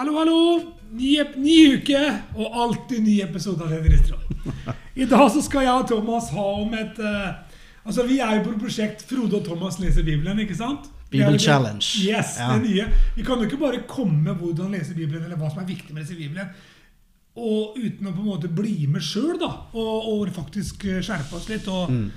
Hallo, hallo! Ny, ny uke og alltid ny episode av Lederytron. I dag så skal jeg og Thomas ha om et uh, Altså, Vi er jo på et prosjekt Frode og Thomas leser Bibelen, ikke sant? Bibel det- Challenge. Yes, Ja. det nye. Vi kan jo ikke bare komme med hvordan lese Bibelen, eller hva som er viktig med å lese Bibelen, og uten å på en måte bli med sjøl, da. Og, og faktisk eh, skjerpe oss litt. Og Mm.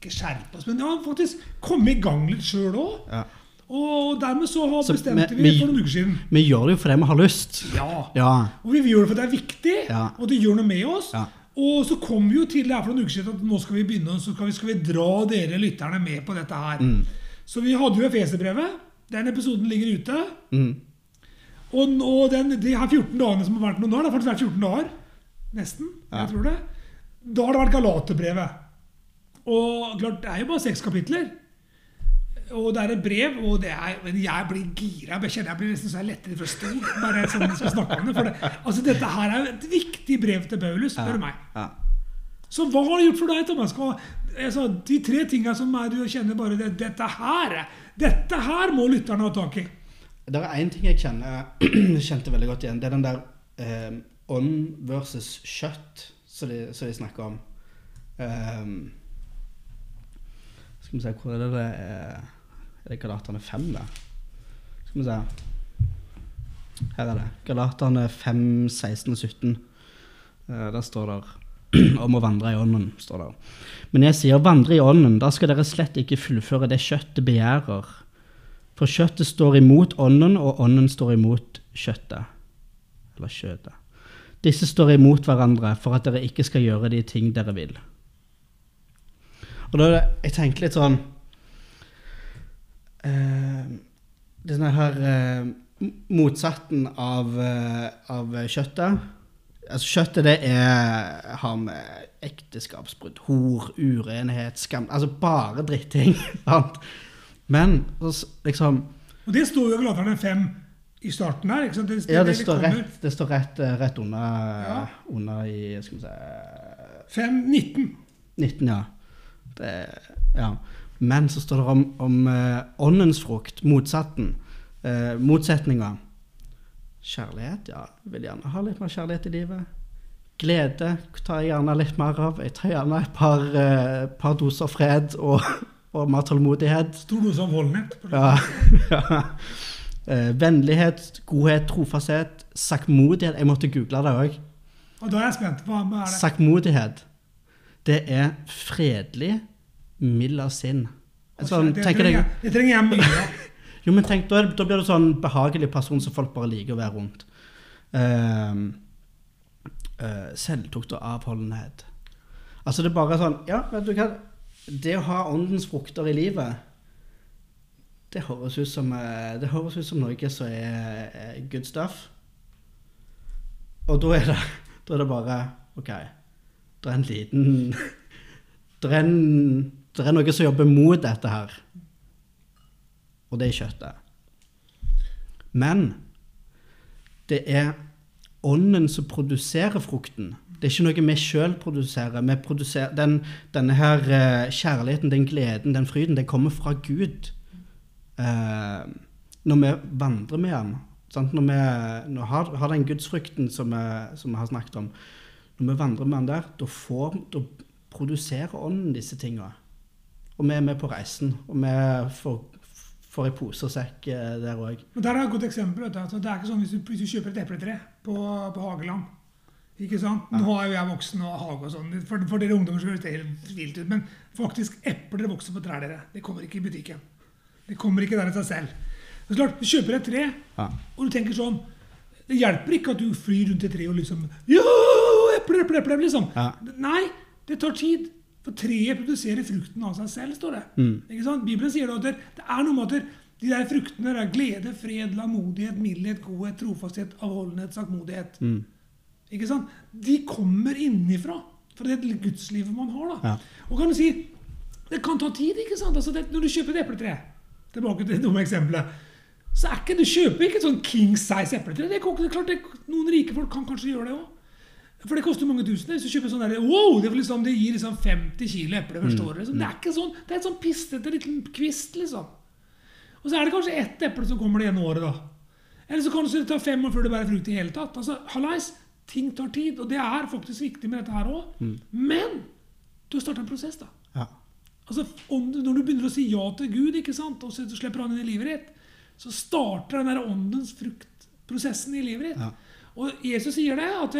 ikke skjerpe oss, men ja, faktisk komme i gang litt sjøl òg. Ja. Og dermed så har bestemte vi- vi for noen uker siden Vi gjør det jo fordi vi har lyst. Ja. Ja. Og vi gjør det fordi det er viktig, Ja. og det gjør noe med oss. Ja. Og så kom vi jo til det her for noen uker siden at nå skal vi begynne, og så skal vi, skal vi dra dere lytterne med på dette her. Mm. Så vi hadde jo Efeserbrevet. Den episoden ligger ute. Mm. Og nå, den, de her 14 dagene som har vært nå, det har faktisk vært 14 dager. Nesten. Ja. Jeg tror det. Da har det vært Galaterbrevet. Og klart, det er jo bare seks kapitler. Og det er et brev, og det er, jeg blir gira. Jeg kjenner jeg blir nesten så jeg letter fra stol. Bare sånn jeg skal snakke om det. For det, altså, dette her er et viktig brev til Paulus, spør du meg. Ja. Så hva har det gjort for deg, Thomas? Altså, de tre tinga som er du kjenner bare det, Dette her Dette her må lytterne ha tak i. Det er én ting jeg kjenner, kjente veldig godt igjen. Det er den der eh, ånd versus kjøtt som de, som de snakker om. Um, skal vi se, hvor er det det er? Er det Galaterne 5, da? Skal vi se. Her er det. Galaterne 5, 16 og 17. Uh, der står det om å vandre i ånden. står det. Men jeg sier vandre i ånden, da skal dere slett ikke fullføre det kjøttet begjærer. For kjøttet står imot ånden, og ånden står imot kjøttet. Eller kjøttet. Disse står imot hverandre for at dere ikke skal gjøre de ting dere vil. Og da jeg tenker litt sånn eh, Det er sånn her eh, Motsatten av, eh, av kjøttet. Altså Kjøttet det er, har med ekteskapsbrudd, hor, urenhet, skam Altså bare dritting. sant? Men så liksom Og det står jo i Galaterne 5 i starten her. ikke sant? Det, Ja, det det står rett, det står rett, eh, rett under, Ja. under i Skal vi si 5, 19. 19, ja. Det, ja. Men så står det om, om eh, åndens frukt, motsatten. Uh, motsetninga. Kjærlighet, ja. Jeg vil gjerne ha litt mer kjærlighet i livet. Glede tar jeg gjerne litt mer av. Jeg tar gjerne et par, eh, par doser fred og, og mer tålmodighet. Stor dose av voldenhet. Ja. ja. Eh, vennlighet, godhet, trofasthet, saktmodighet. Jeg måtte google det òg. Og da er jeg spent. Hva hva er det? Saktmodighet, det er fredelig, mild av sinn. Sånn, det, trenger jeg, det trenger jeg mye av. jo, men tenk, da, da blir du sånn behagelig person som folk bare liker å være rundt. Ehm, uh, selvtukt og avholdenhet. Altså det er bare sånn Ja, vet du hva? Det å ha åndens frukter i livet, det høres ut som, eh, det høres ut som noe som er, er good stuff. Og da er det, da er det bare OK. Det er en liten Det er, en, det er noe som jobber mot dette her. Og det er kjøttet. Men det er ånden som produserer frukten. Det er ikke noe vi sjøl produserer. Vi produserer den, denne her eh, kjærligheten, den gleden, den fryden, den kommer fra Gud. Eh, når vi vandrer med ham, Sant? Når vi når har, har den gudsfrykten som vi, som vi har snakket om, når vi vandrer med ham der, da, produserer ånden disse tinga. Og vi er med på reisen. Og vi får, får i pose og sekk eh, der òg. Der er et godt eksempel. Altså, det er ikke sånn hvis du, hvis du kjøper et epletre på, på Hageland. Ikke sant? Nå er jo jeg voksen og hage og sånn. For, for dere ungdommer så høres det helt vilt ut. Men faktisk, epler vokser på trær, dere. Det kommer ikke i butikken. Det kommer ikke der av seg selv. Det er klart, Du kjøper et tre, Ja. og du tenker sånn Det hjelper ikke at du flyr rundt et tre og liksom Ja, eple, eple, eple, liksom. Ja. Nei, det tar tid. For treet produserer frukten av seg selv, står det. Mm. Bibelen sier det at det, er noe med at de der fruktene der er glede, fred, lamodighet, mildhet, godhet, trofasthet, avholdenhet, saktmodighet. Mm. Ikke sant? De kommer innifra. For det er gudslivet man har. da. Ja. Og kan du si, Det kan ta tid. ikke sant? Altså det, når du kjøper et epletre Tilbake til det dumme eksempelet. Så er ikke, Du kjøper ikke et sånn king size epletre. Det, det er klart det, Noen rike folk kan kanskje gjøre det òg. For det koster mange tusen. Hvis du kjøper sånn der, wow, det, liksom, det gir liksom 50 kilo eple første året. Liksom. Det er ikke sånn, det er et sånn pistete liten kvist, liksom. Og så er det kanskje ett eple som kommer det ene året, da. Eller så kan det ta fem år før det bærer frukt i hele tatt. Altså, hallais, ting tar tid, og det er faktisk viktig med dette her òg. Men du har starta en prosess, da. Ja. Altså, om du, når du begynner å si ja til Gud, ikke sant, og så slipper han inn i livet ditt, så starter den der åndens fruktprosessen i livet ditt. Ja. Og Jesus sier det, at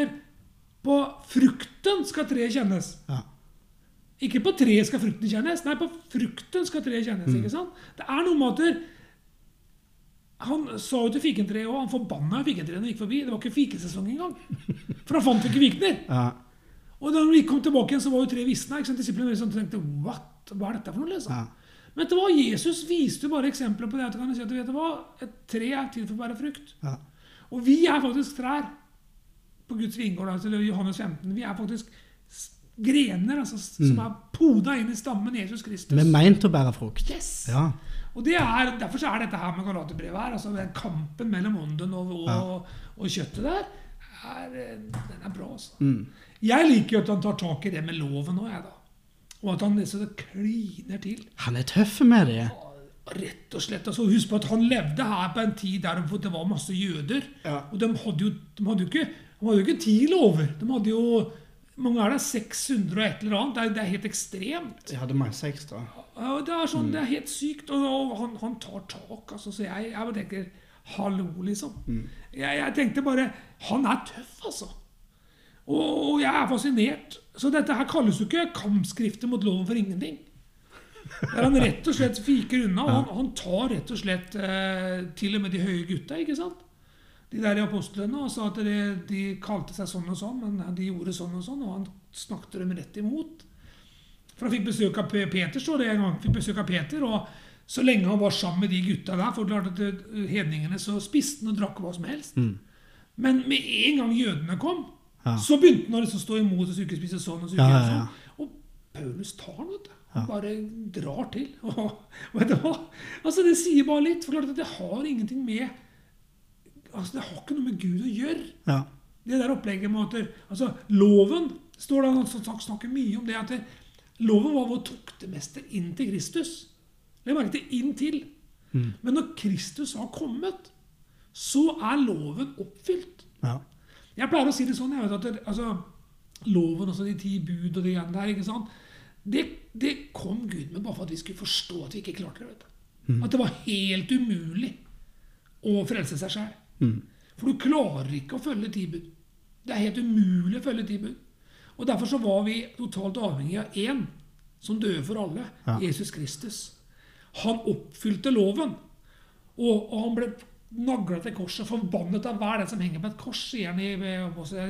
på frukten skal treet kjennes. Ja. Ikke på treet skal frukten kjennes, nei, på frukten skal treet kjennes. ikke sant? Det er noen måter Han sa jo til fikentreet og han forbanna fikentreet når han gikk forbi. Det var ikke fikesesong engang. For han fant ikke fikner. Ja. Og da vi kom tilbake igjen, så var jo treet visna. Disiplene liksom tenkte What? Hva er dette for noe? liksom? Ja. Men vet du hva? Jesus viste jo bare eksempler på det. at du kan si at vet du hva? Et tre er til for å bære frukt. Ja. Og vi er faktisk trær på Guds vingård. altså Johannes 15. Vi er faktisk grener altså, s- som er poda inn i stammen Jesus Kristus. Vi er meint å bære frukt. Yes! Ja. Og det er, Derfor så er dette her med Galaterbrevet her, altså den kampen mellom ånden og, og, Ja. og kjøttet der, er, eh, den er bra. altså. Mm. Jeg liker jo at han tar tak i det med loven òg, jeg, da. Og at han liksom kliner til. Han er tøff med det. Rett og slett. altså Husk på at han levde her på en tid der det var masse jøder. Og de hadde jo, de hadde jo ikke, de hadde jo ikke ti lover. De hadde jo mange er det? 600 og et eller annet. Det er, det er helt ekstremt. Jeg hadde masse ekstra. Ja, Det er sånn, det er helt sykt. Og, og han, han tar tak. altså, Så jeg, jeg tenker Hallo, liksom. Jeg, jeg tenkte bare Han er tøff, altså. Og, og jeg er fascinert. Så dette her kalles jo ikke kampskrifter mot loven for ingenting. Der han rett og slett fiker unna. og Han, han tar rett og slett eh, til og med de høye gutta, ikke sant? De der apostlene og sa at de, de kalte seg sånn og sånn, men de gjorde sånn og sånn, og han snakket dem rett imot. For han fikk besøk av Peter, står det en gang. Fikk besøk av Peter, og så lenge han var sammen med de gutta der, for klart at eh, hedningene, så spiste han og drakk hva som helst. Men med en gang jødene kom, Ja. så begynte han å liksom stå imot og skulle ikke spise sånn og så Ja, ja, ja. sånn. Og Paulus tar han, vet du. Han bare drar til. Og, vet du hva? Altså, det sier bare litt. For klart at det har ingenting med Altså, det har ikke noe med Gud å gjøre. Ja. Det der opplegget at altså, Loven står det, han sagt, snakker mye om det at det, loven var vår toktemester inn til Kristus. Legg merke til 'inn til'. Men når Kristus har kommet, så er loven oppfylt. ja. Jeg pleier å si det sånn jeg vet at det, altså, Loven, altså de ti bud og de greiene der, ikke sant? Det, det kom Gud med bare for at vi skulle forstå at vi ikke klarte det. vet du. At det var helt umulig å frelse seg sjøl. For du klarer ikke å følge ti bud. Det er helt umulig å følge ti bud. Og Derfor så var vi totalt avhengig av én som døde for alle. Ja. Jesus Kristus. Han oppfylte loven. Og, og han ble nagla til korset, forbannet av hver den som henger på et kors, sier han i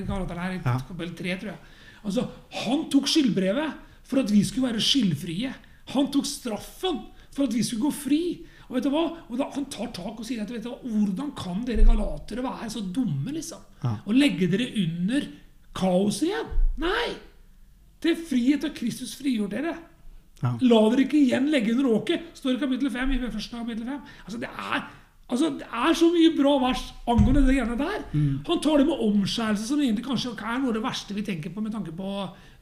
Galaterne her i kapittel 3, tror jeg. Altså, Han tok skyldbrevet for at vi skulle være skyldfrie. Han tok straffen for at vi skulle gå fri. Og vet du hva? Og da, Han tar tak og sier at vet du hva? hvordan kan dere galatere være så dumme, liksom? Ja. Og legge dere under kaoset igjen? Nei! Til frihet av Kristus frigjort dere. Ja. La dere ikke igjen legge under åket, står i kapittel 5. i første kapittel 5. Altså, det er, altså, det er så mye bra vers angående det greiene der. Han tar det med omskjærelse, som egentlig kanskje er noe av det verste vi tenker på med tanke på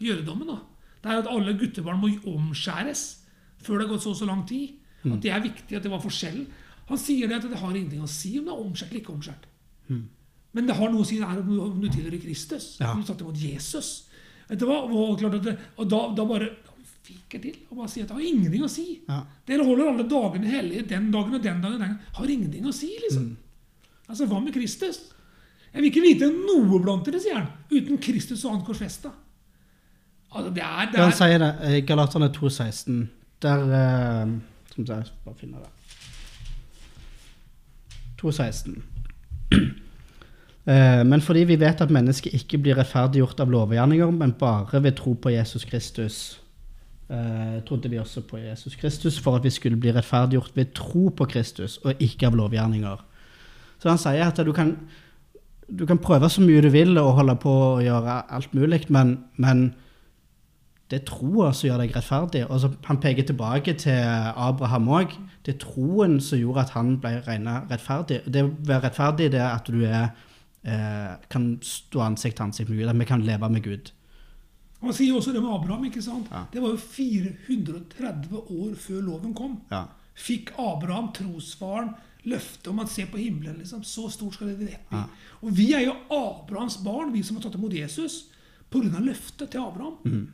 jødedommen. da. Det er jo at alle guttebarn må omskjæres før det har gått så og så lang tid. At det er viktig, at det var forskjellen. Han sier det at det har ingenting å si om det er omskjært eller ikke omskjært. Men det har noe å si det er om du, om du tilhører Kristus. Ja. Om du satt imot Jesus. Det var? Og, det, og da, da bare fiker til og bare sier at det har ingenting å si. Ja. Dere holder alle dagene hellige den dagen og den dagen. og den dagen. Har ingenting å si, liksom. Altså, Hva med Kristus? Jeg vil ikke vite noe blant dere, sier han, uten Kristus og han korsfesta. Altså, det er, det er... han er sier det. i Galaterne 2,16. Der eh, Vi jeg bare finne det. 2,16. Eh, Men fordi vi vet at mennesket ikke blir rettferdiggjort av lovgjerninger, men bare ved tro på Jesus Kristus, eh, trodde vi også på Jesus Kristus for at vi skulle bli rettferdiggjort ved tro på Kristus, og ikke av lovgjerninger. Så han sier at du kan, du kan prøve så mye du vil og holde på å gjøre alt mulig, men, men det er troa som gjør deg rettferdig. Og så han peker tilbake til Abraham òg. Det er troen som gjorde at han ble regna rettferdig. Det å være rettferdig det er at du er, eh, kan stå ansikt til ansikt med Gud. At vi kan leve med Gud. Han sier også det med Abraham. ikke sant? Ja. Det var jo 430 år før loven kom. Ja. Fikk Abraham, trosfaren, løftet om at se på himmelen. liksom, Så stort skal det bli rett bli. Ja. Og vi er jo Abrahams barn, vi som har tatt imot Jesus, pga. løftet til Abraham. Mm.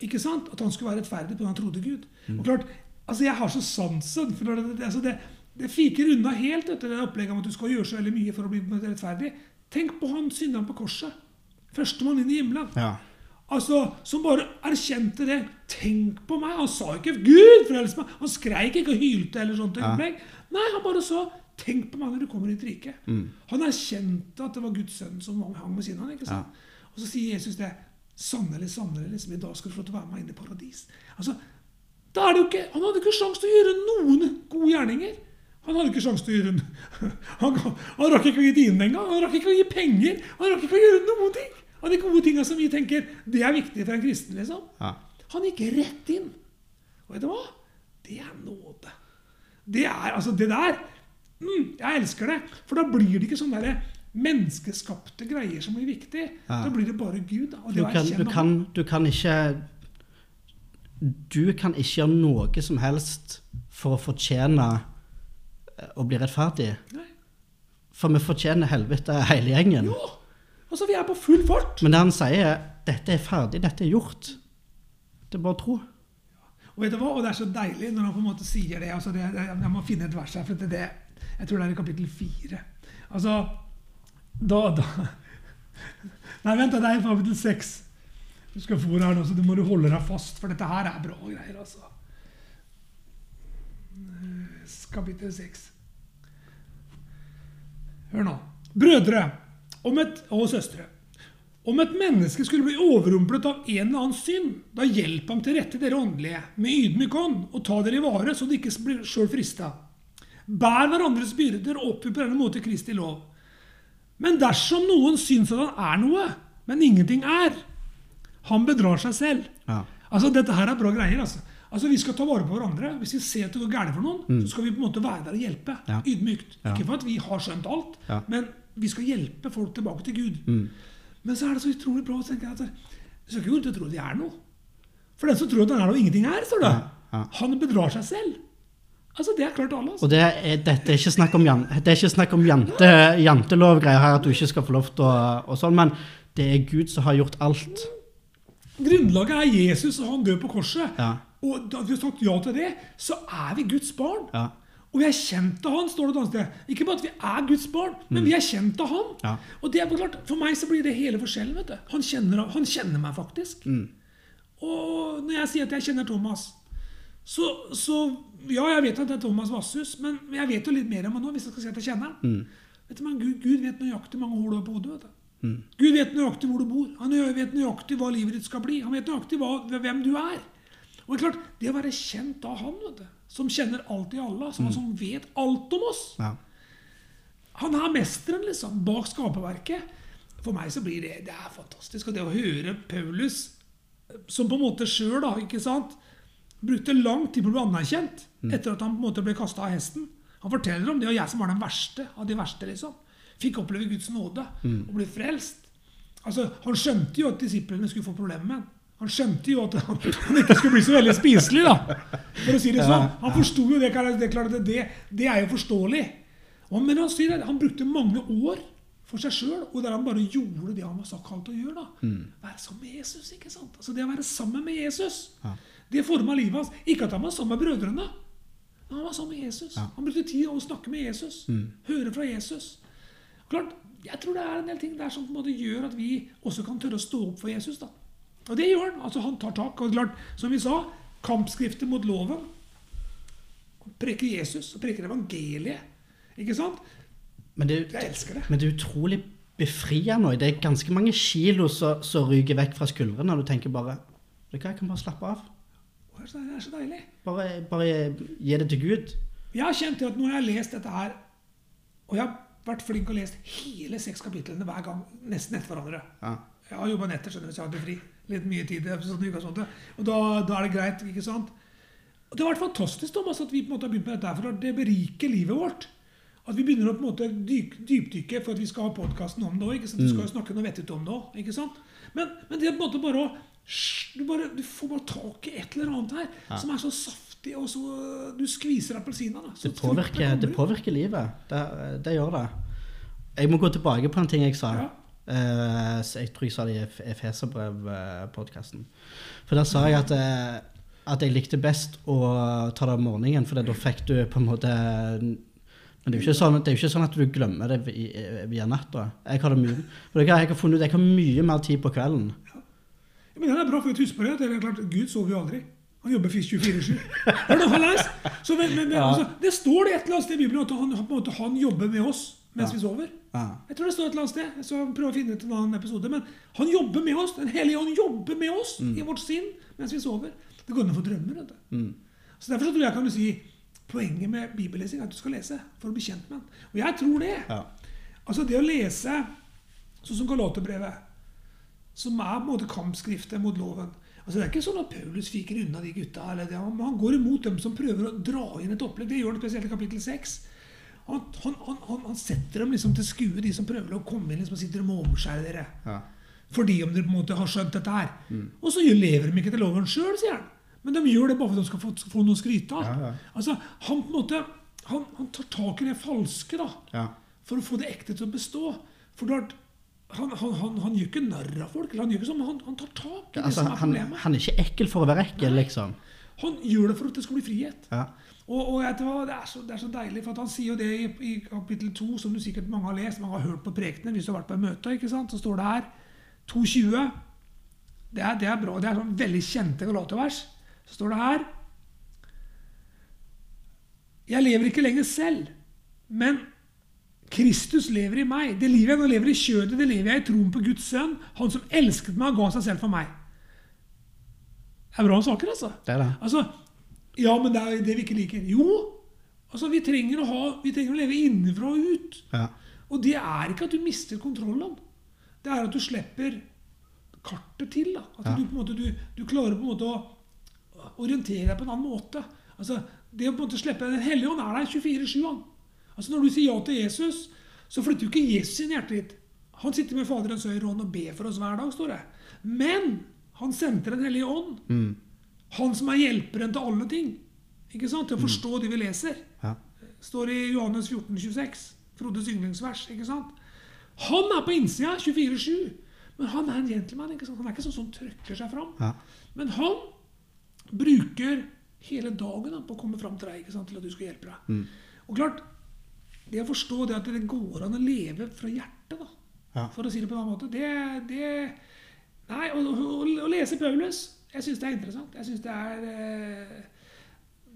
Ikke sant? At han skulle være rettferdig pga. han trodde Gud. Og klart, altså Jeg har så sansen for det, det, altså det, det fiker unna helt etter det opplegget om at du skal gjøre så veldig mye for å bli rettferdig. Tenk på han synderen på korset. Førstemann inn i himmelen. Ja. Altså, Som bare erkjente det. Tenk på meg! Han sa ikke 'Gud, frels meg'. Han skreik ikke og hylte. eller sånt Ja. Nei, han bare sa 'Tenk på meg når du kommer i ditt rike'. Han erkjente at det var Guds sønn som hang ved siden av ham. Og så sier Jesus det. Sannelig, sannelig, liksom, i dag skal du få lov til å være med inn i paradis. Altså, da er det jo ikke, Han hadde ikke sjanse til å gjøre noen gode gjerninger. Han hadde ikke sjanse til å gjøre Han, han rakk ikke å gi tienden engang. Han rakk ikke å gi penger. Han rakk ikke å gjøre noen ting av de gode tinga som vi tenker det er viktig for en kristen. liksom. Ja. Han gikk rett inn. Og vet du hva? Det er nåde. Det er, altså det der mm, Jeg elsker det. For da blir det ikke sånn der menneskeskapte greier som blir viktig. Ja. Da blir det bare Gud. da, Og det Du kan, du, kan, du kan ikke Du kan ikke gjøre noe som helst for å fortjene eh, å bli rettferdig. Nei. For vi fortjener helvete hele gjengen. Jo! Altså, vi er på full fart. Men det han sier, er dette er ferdig, dette er gjort. Det er bare å tro. Og vet du hva? Og det er så deilig når han på en måte sier det. altså det, det Jeg må finne et vers her, for det, det, jeg tror det er i kapittel fire. Altså da, da Nei, vent, det er i kapittel seks. Du skal få her nå, så du må du holde deg fast, for dette her er bra greier. altså. Kapittel seks. Hør nå. Brødre et, og søstre. Om et menneske skulle bli overrumplet av en eller annen synd, da hjelp ham til rette, dere åndelige, med ydmyk hånd, og ta dere i vare, så de ikke blir sjøl frista. Bær hverandres byrder oppfyll på denne måte Kristi lov. Men dersom noen syns at han er noe, men ingenting er, han bedrar seg selv. Ja. Altså, Dette her er bra greier. altså. Altså, Vi skal ta vare på hverandre. Hvis vi ser at det går gærent for noen, så skal vi på en måte være der og hjelpe. Mm. Ja. Ydmykt. Ja. Ikke for at vi har skjønt alt, Ja. men vi skal hjelpe folk tilbake til Gud. Mm. Men så er det så utrolig bra å tenke at vi skal ikke gå rundt og tro at de er noe. For den som tror at han er noe ingenting er, står det. Han bedrar seg selv. Altså, Det er klart alle. altså. Og det er, dette er ikke snakk om, jan, det ikke snakk om jante, jantelovgreier her, at du ikke skal få lov til å og sånn, men det er Gud som har gjort alt. Grunnlaget er Jesus, og han dør på korset. Ja. Og da vi har sagt ja til det, så er vi Guds barn. Ja. Og vi er kjent av han, står det et annet sted. Ikke bare at vi er Guds barn, men vi er kjent av han. Mm. Ja. Og det er klart, For meg så blir det hele forskjellen. vet du. Han kjenner, han kjenner meg faktisk. Mm. Og når jeg sier at jeg kjenner Thomas, så, så Ja, jeg vet at det er Thomas Vasshus, men jeg vet jo litt mer om han nå. hvis jeg skal si at jeg kjenner han. Mm. Vet du, men Gud, Gud vet nøyaktig mange hår du har på hodet. vet du. Gud vet nøyaktig hvor du bor. Han vet nøyaktig hva livet ditt skal bli. Han vet nøyaktig hva, hvem du er. Og det er klart, Det å være kjent av han, vet du, som kjenner alt i alle, som, som vet alt om oss Ja. Han er mesteren liksom, bak skaperverket. For meg så blir det det er fantastisk. Og det å høre Paulus, som på en måte sjøl brukte lang tid på å bli anerkjent etter at han på en måte ble kasta av hesten. Han forteller om det, og jeg som var den verste av de verste, liksom, fikk oppleve Guds nåde og bli frelst. Altså, Han skjønte jo at disiplene skulle få problemer med ham. Han skjønte jo at han, han ikke skulle bli så veldig spiselig, da. For å si det sånn. Han forsto jo det. Det, det, det er jo forståelig. Og, men han sier at han brukte mange år for seg sjøl, og der han bare gjorde det han var så kalt å gjøre. da. Være sammen med Jesus. ikke sant? Altså Det å være sammen med Jesus, Ja. Det forma livet hans. Ikke at han var sammen med brødrene, han var sammen med Jesus. Ja. Han brukte tid å snakke med Jesus, høre fra Jesus. Klart, Jeg tror det er en del ting der som på en måte gjør at vi også kan tørre å stå opp for Jesus. da. Og det gjør han. altså Han tar tak. og klart, Som vi sa, kampskrifter mot loven. Preker Jesus og preker evangeliet. Ikke sant? Men det, Jeg elsker det. men det er utrolig befriende. Det er ganske mange kilo som ryker vekk fra skuldrene. og Du tenker bare hva, Jeg kan bare slappe av. Det er så deilig. Bare, bare gi det til Gud. Jeg har kjent til at når jeg har lest dette her, og jeg har vært flink og å lese hele seks kapitlene hver gang, nesten etter hverandre Ja. Jeg har jobba netter, skjønner du, så jeg hadde fri. Litt mye tid. Sånn, og da, da er det greit, ikke sant? Og Det har vært fantastisk Thomas, at vi på en måte har begynt med dette, her, for det beriker livet vårt. At vi begynner å på en måte dyp, dypdykke for at vi skal ha podkasten om det òg. Vi skal jo snakke noe vettet om det òg. Men, men det er på en måte bare å du, bare, du får bare tak i et eller annet her som er så saftig og så Du skviser appelsinene. Det det påvirker livet. Det, det gjør det. Jeg må gå tilbake på en ting jeg sa. Ja. Uh, jeg tror jeg sa det i Efeserbrev-podkasten. For der sa jeg at, eh, at jeg likte best å ta det om morgenen, for da fikk du på en måte Men det er jo ikke sånn, det jo ikke sånn at du glemmer det via natta. Jeg har, det mye, jeg har funnet ut jeg har mye mer tid på kvelden. Men det er bra for huske på det. er klart, Gud sover jo aldri. Han jobber fisk 24-7. Har du har lest? Så, men, men, men, Ja. altså, det står det et eller annet sted i Bibelen at han, måte, han jobber med oss mens Ja. vi sover. Ja. Jeg tror det står et eller annet sted. Så prøv å finne ut en annen episode. Men han jobber med oss. Den hellige ånd jobber med oss i vårt sinn mens vi sover. Det går an å få drømmer. Vet du. Mm. Så Derfor så tror jeg kan du si poenget med bibellesing er at du skal lese for å bli kjent med den. Og jeg tror det. Ja. Altså det å lese sånn som Galaterbrevet, som er på en måte kampskriftet mot loven Altså Det er ikke sånn at Paulus fiker unna de gutta. Eller det. Han, han går imot dem som prøver å dra inn et opplegg. Det gjør han spesielt i kapittel 6. Han, han, han, setter dem liksom til skue, de som prøver å komme inn liksom, og sitter og omskjærer dere. Ja. Fordi om dere på en måte har skjønt dette her. Og så lever de ikke til loven sjøl, sier han. Men de gjør det bare for at de skal få, få noe å skryte av. Ja, ja. Altså, han på en måte han, han tar tak i det falske da, Ja. for å få det ekte til å bestå. For da, han, han, han, han gjør ikke narr av folk. Han sånn, han, han tar tak i det Altså, som er han, problemet. han er ikke ekkel for å være ekkel, liksom. Han gjør det for at det skal bli frihet. Ja. Og, og jeg tror det, er så, det er så deilig, for at han sier jo det i, i kapittel 2, som du sikkert mange har lest, mange har hørt på prekene hvis du har vært på møte, ikke sant? så står det her 2.20. Det er, det er bra. Det er sånn veldig kjente galatervers. Så står det her Jeg lever ikke lenger selv, men Kristus lever i meg. Det livet jeg nå lever i kjødet, det lever jeg i troen på Guds sønn, han som elsket meg og ga seg selv for meg. Det er bra saker, altså. Det er det. Altså, ja, men det er det vi ikke liker. Jo, altså, vi trenger å, ha, vi trenger å leve innenfra og ut. Ja. Og det er ikke at du mister kontrollen. Det er at du slipper kartet til. Da. At Ja. du, på en måte, du, du klarer på en måte å orientere deg på en annen måte. Altså, det å på en måte slippe Den hellige ånd er der 24-7. Altså, når du sier ja til Jesus, så flytter jo ikke Jesus inn i hjertet ditt. Han sitter med Faderens høyre hånd og ber for oss hver dag, står det. Men han sendte Den hellige ånd. Mm. Han som er hjelperen til alle ting. Ikke sant? Til å forstå det vi leser. Ja. Står i Johannes 14, 26. Frodes yndlingsvers. ikke sant? Han er på innsida 24-7. Men han er en gentleman. ikke sant? Han er ikke sånn som trykker seg fram. Ja. Men han bruker hele dagen da, på å komme fram til deg ikke sant? til at du skal hjelpe deg. Mm. Og klart, det å forstå det at det går an å leve fra hjertet, da, Ja. for å si det på en annen måte, det, det Nei, å, å, å lese Paulus, jeg syns det er interessant. Jeg synes det er eh,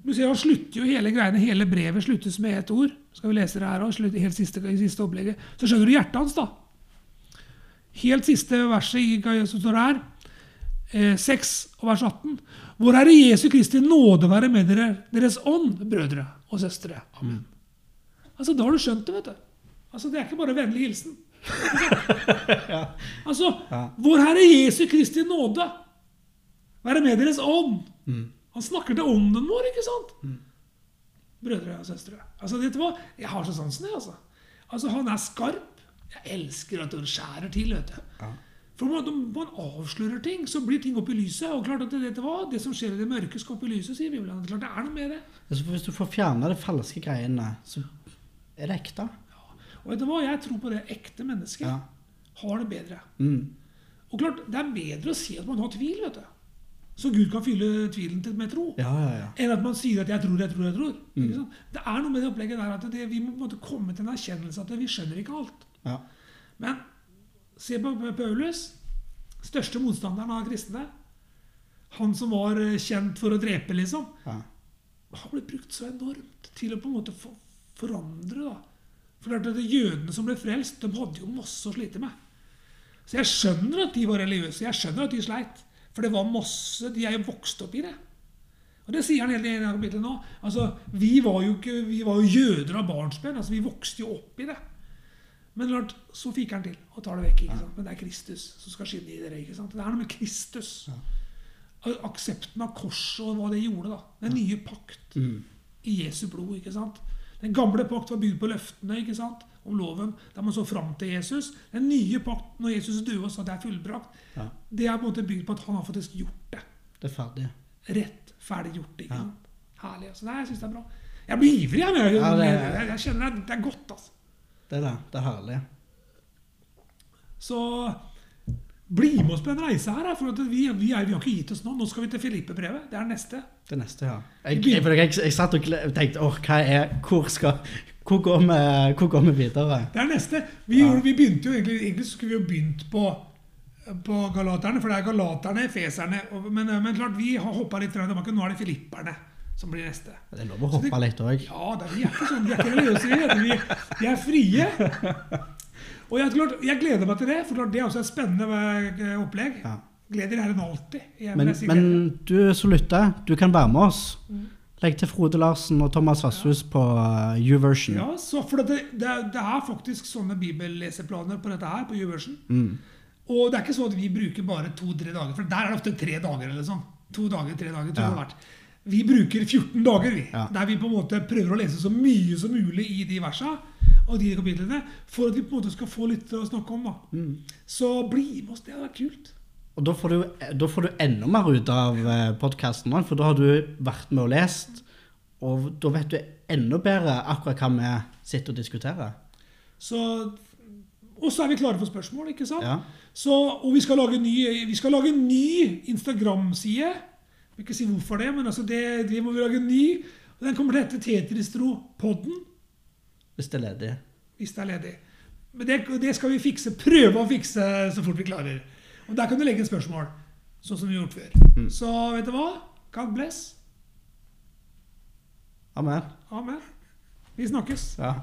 Du ser, Han slutter jo hele greiene, hele brevet sluttes med ett ord. Skal vi lese det her òg, helt siste, siste opplegget. Så skjønner du hjertet hans, da. Helt siste verset i som står her, eh, 6 og vers 18. Hvor er det Jesu Kristi nåde være med dere, deres ånd, brødre og søstre. Amen. Altså, Da har du skjønt det, vet du. Altså, Det er ikke bare vennlig hilsen. Altså, Ja. Vår Herre Jesu Kristi nåde være med deres ånd. Han snakker til ånden vår, ikke sant? Brødre og søstre. Altså, vet du hva? Jeg har så sansen, jeg, altså. Altså, Han er skarp. Jeg elsker at han skjærer til, vet du. Ja. For når man, avslører ting, så blir ting opp i lyset. Og klart at det, vet du hva? det som skjer i det mørke, skal opp i lyset, sier Bibelen. Klart det er noe med det. Altså, hvis du får fjerna de falske greiene, så er det ekte. Og vet du hva? Jeg tror på det ekte mennesket Ja. har det bedre. Mm. Og klart, Det er bedre å si at man har tvil, vet du. Så Gud kan fylle tvilen til med tro. Ja, ja, ja. Enn at man sier at 'jeg tror, jeg tror, jeg tror'. Mm. Det er noe med det opplegget der at det, vi må på en måte komme til en erkjennelse at vi skjønner ikke alt. ja. Men se på Paulus. Største motstanderen av kristne. Han som var eh, kjent for å drepe, liksom. ja. har blitt brukt så enormt til å på en måte for, forandre. da. For det at Jødene som ble frelst, de hadde jo masse å slite med. Så jeg skjønner at de var religiøse. Jeg skjønner at de sleit. For det var masse, de er jo vokst opp i det. Og det sier han helt i kapitlet nå. Altså, vi var jo ikke, vi var jo jøder av barnsben. altså Vi vokste jo opp i det. Men klart, så fikk han til og tar det vekk. ikke sant? Men det er Kristus som skal skinne i dere. ikke sant? Det er noe med Kristus. Aksepten av korset og hva det gjorde. da. Den nye pakt Mm. i Jesu blod. ikke sant? Den gamle pakt var bygd på løftene ikke sant? om loven, der man så fram til Jesus. Den nye pakt, når Jesus døde og sa det er fullbrakt, Ja. det er på en måte bygd på at han har faktisk gjort det. Det er ferdig. Rett, ferdig gjort. ikke Ja. Herlig. altså. Nei, jeg syns det er bra. Jeg blir ivrig, jeg. Jeg, Ja, det- jeg, jeg kjenner det, det er godt, altså. Det er det. Det er herlig. Så bli med oss på en reise her. For at vi, vi, er, vi har ikke gitt oss nå. Nå skal vi til Filippe-brevet. Det er neste. Det neste, ja. Jeg, jeg, jeg, jeg satt og tenkte åh, hva er Hvor skal Hvor går vi, hvor går vi videre? Det er neste. Vi, Ja. gjorde, vi begynte jo egentlig, egentlig skulle vi jo begynt på, på galaterne, for det er galaterne, feserne og, men, men klart, vi har hoppa litt frem tilbake. Nå er det filipperne som blir neste. Det er lov å hoppe litt òg. Ja, det, vi er ikke sånn, vi er ikke religiøse, vi, vi, vi er frie. Og jeg, klart, jeg gleder meg til det, for klart, det er også et spennende eh, opplegg. Ja. Gleder er enn alltid. Jeg, Men, men du som lytter, du kan være med oss. Mm. Legg til Frode Larsen og Thomas Vasshus på YouVersion. U-version. ja, så for det, det, det er faktisk sånne bibelleseplaner på dette her, på YouVersion. Mm. Og det er ikke sånn at vi bruker bare to-tre dager, for der er det ofte tre dager eller sånn. To dager, tre dager, tror Ja. Vi bruker 14 dager, vi. Ja. Der vi på en måte prøver å lese så mye som mulig i de versa og de kapitlene, for at vi på en måte skal få litt å snakke om. da. Mm. Så bli med oss, det hadde vært kult. Og da får, du, da får du enda mer ut av podkasten, for da har du vært med og lest. Og da vet du enda bedre akkurat hva vi sitter og diskuterer. Så, og så er vi klare for spørsmål, ikke sant? Ja. Så, og vi skal lage en ny, lage en ny Instagram-side. Jeg vil ikke si hvorfor det, men altså det, det må vi lage en ny. Og den kommer til å hete Tetris-tro-podden, Hvis det er ledig. hvis det er ledig. Men det, det skal vi fikse, prøve å fikse så fort vi klarer. Og der kan du legge inn spørsmål, sånn som vi har gjort før. Så vet du hva? God bless. Amen. Amen. Vi snakkes. Ja.